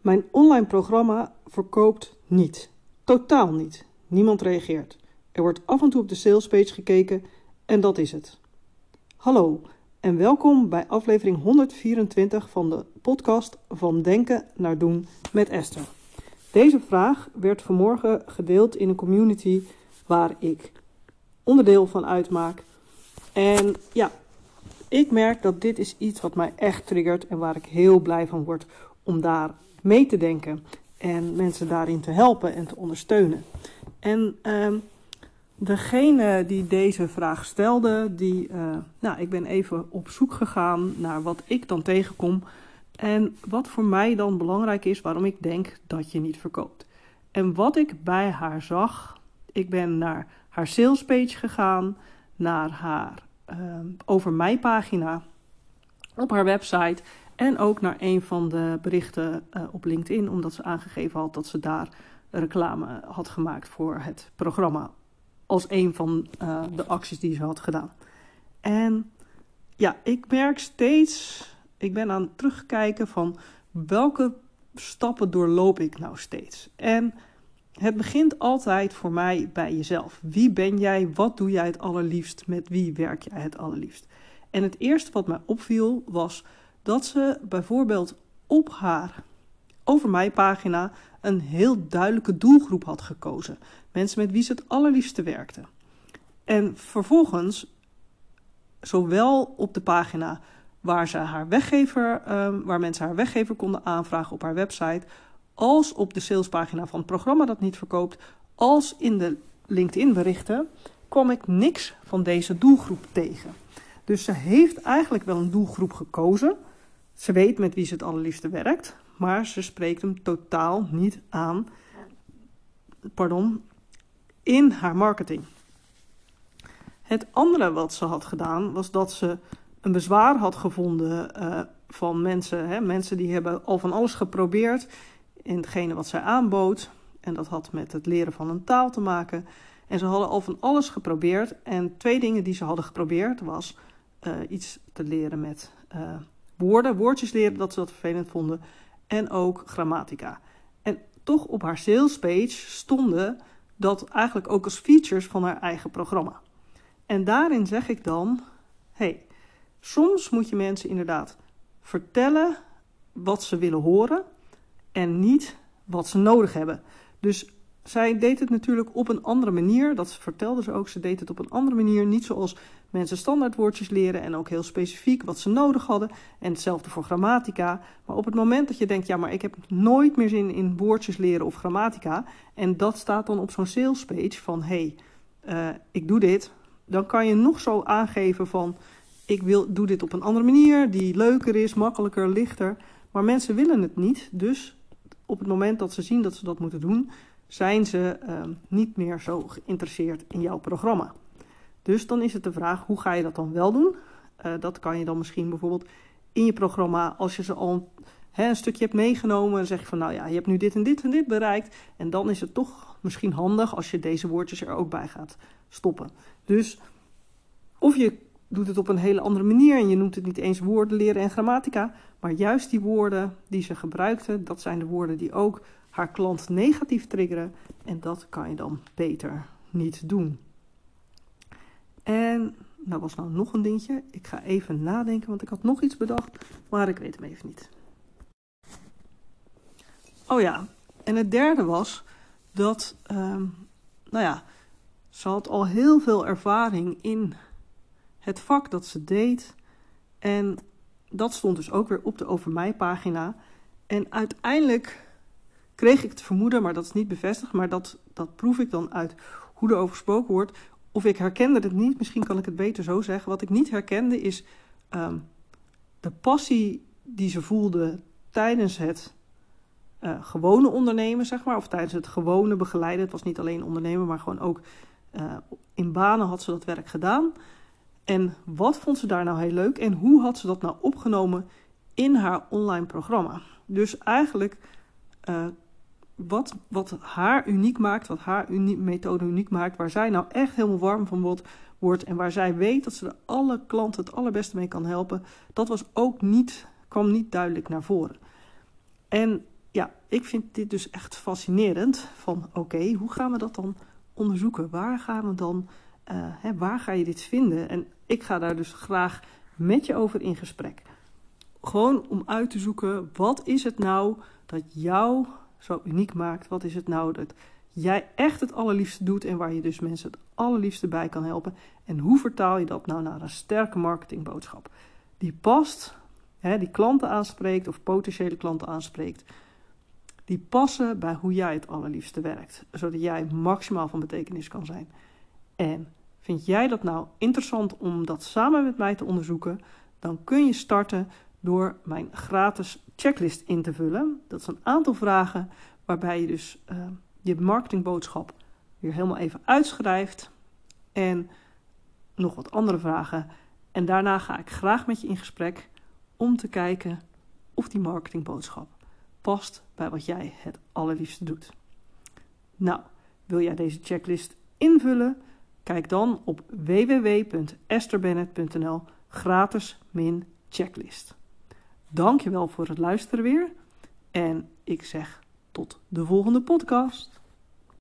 Mijn online programma verkoopt niet. Totaal niet. Niemand reageert. Er wordt af en toe op de salespage gekeken en dat is het. Hallo en welkom bij aflevering 124 van de podcast Van Denken naar Doen met Esther. Deze vraag werd vanmorgen gedeeld in een community waar ik onderdeel van uitmaak. En ja, ik merk dat dit is iets wat mij echt triggert en waar ik heel blij van word om daar mee te denken en mensen daarin te helpen en te ondersteunen. En uh, degene die deze vraag stelde, die, uh, nou, ik ben even op zoek gegaan naar wat ik dan tegenkom en wat voor mij dan belangrijk is, waarom ik denk dat je niet verkoopt. En wat ik bij haar zag, ik ben naar haar salespage gegaan, naar haar uh, over mij pagina op haar website en ook naar een van de berichten uh, op LinkedIn, omdat ze aangegeven had dat ze daar reclame had gemaakt voor het programma. Als een van uh, de acties die ze had gedaan. En ja, ik merk steeds, ik ben aan het terugkijken van welke stappen doorloop ik nou steeds. En het begint altijd voor mij bij jezelf. Wie ben jij? Wat doe jij het allerliefst? Met wie werk jij het allerliefst? En het eerste wat mij opviel was dat ze bijvoorbeeld op haar over mij pagina een heel duidelijke doelgroep had gekozen. Mensen met wie ze het allerliefste werkte. En vervolgens, zowel op de pagina waar, ze haar weggever, um, waar mensen haar weggever konden aanvragen op haar website, als op de salespagina van het programma dat niet verkoopt, als in de LinkedIn berichten, kwam ik niks van deze doelgroep tegen. Dus ze heeft eigenlijk wel een doelgroep gekozen. Ze weet met wie ze het allerliefste werkt, maar ze spreekt hem totaal niet aan pardon, in haar marketing. Het andere wat ze had gedaan was dat ze een bezwaar had gevonden uh, van mensen. Hè, mensen die hebben al van alles geprobeerd in hetgene wat zij aanbood. En dat had met het leren van een taal te maken. En ze hadden al van alles geprobeerd. En twee dingen die ze hadden geprobeerd was uh, iets te leren met uh, woorden, woordjes leren, dat ze dat vervelend vonden. En ook grammatica. En toch op haar salespage stonden dat eigenlijk ook als features van haar eigen programma. En daarin zeg ik dan: hey, soms moet je mensen inderdaad vertellen wat ze willen horen en niet wat ze nodig hebben. Dus zij deed het natuurlijk op een andere manier. Dat vertelde ze ook. Ze deed het op een andere manier. Niet zoals mensen standaardwoordjes leren en ook heel specifiek wat ze nodig hadden. En hetzelfde voor grammatica. Maar op het moment dat je denkt, ja, maar ik heb nooit meer zin in woordjes leren of grammatica. En dat staat dan op zo'n sales page van, hé, hey, uh, ik doe dit. Dan kan je nog zo aangeven van, ik wil, doe dit op een andere manier. Die leuker is, makkelijker, lichter. Maar mensen willen het niet. Dus op het moment dat ze zien dat ze dat moeten doen zijn ze uh, niet meer zo geïnteresseerd in jouw programma. Dus dan is het de vraag, hoe ga je dat dan wel doen? Uh, dat kan je dan misschien bijvoorbeeld in je programma, als je ze al hè, een stukje hebt meegenomen, dan zeg je van nou ja, je hebt nu dit en dit en dit bereikt. En dan is het toch misschien handig als je deze woordjes er ook bij gaat stoppen. Dus of je doet het op een hele andere manier en je noemt het niet eens woorden leren en grammatica, maar juist die woorden die ze gebruikten, dat zijn de woorden die ook haar klant negatief triggeren. En dat kan je dan beter niet doen. En nou was nou nog een dingetje. Ik ga even nadenken, want ik had nog iets bedacht, maar ik weet hem even niet. Oh ja, en het derde was dat, um, nou ja, ze had al heel veel ervaring in het vak dat ze deed. En dat stond dus ook weer op de Over Mij pagina. En uiteindelijk kreeg ik het vermoeden, maar dat is niet bevestigd, maar dat, dat proef ik dan uit hoe er over gesproken wordt. Of ik herkende het niet, misschien kan ik het beter zo zeggen. Wat ik niet herkende is um, de passie die ze voelde tijdens het uh, gewone ondernemen, zeg maar. Of tijdens het gewone begeleiden. Het was niet alleen ondernemen, maar gewoon ook uh, in banen had ze dat werk gedaan. En wat vond ze daar nou heel leuk en hoe had ze dat nou opgenomen in haar online programma? Dus eigenlijk uh, wat, wat haar uniek maakt, wat haar methode uniek maakt, waar zij nou echt helemaal warm van wordt, wordt en waar zij weet dat ze de alle klanten het allerbeste mee kan helpen, dat was ook niet, kwam niet duidelijk naar voren. En ja, ik vind dit dus echt fascinerend. Van oké, hoe gaan we dat dan onderzoeken? Waar gaan we dan, uh, hè, waar ga je dit vinden? En ik ga daar dus graag met je over in gesprek. Gewoon om uit te zoeken, wat is het nou dat jou zo uniek maakt? Wat is het nou dat jij echt het allerliefste doet en waar je dus mensen het allerliefste bij kan helpen? En hoe vertaal je dat nou naar een sterke marketingboodschap? Die past, hè, die klanten aanspreekt of potentiële klanten aanspreekt die passen bij hoe jij het allerliefste werkt, zodat jij maximaal van betekenis kan zijn. En vind jij dat nou interessant om dat samen met mij te onderzoeken? Dan kun je starten door mijn gratis checklist in te vullen. Dat is een aantal vragen waarbij je dus uh, je marketingboodschap weer helemaal even uitschrijft en nog wat andere vragen. En daarna ga ik graag met je in gesprek om te kijken of die marketingboodschap past bij wat jij het allerliefste doet. Nou, wil jij deze checklist invullen? Kijk dan op www.esterbennett.nl gratis min checklist. Dankjewel voor het luisteren weer en ik zeg tot de volgende podcast.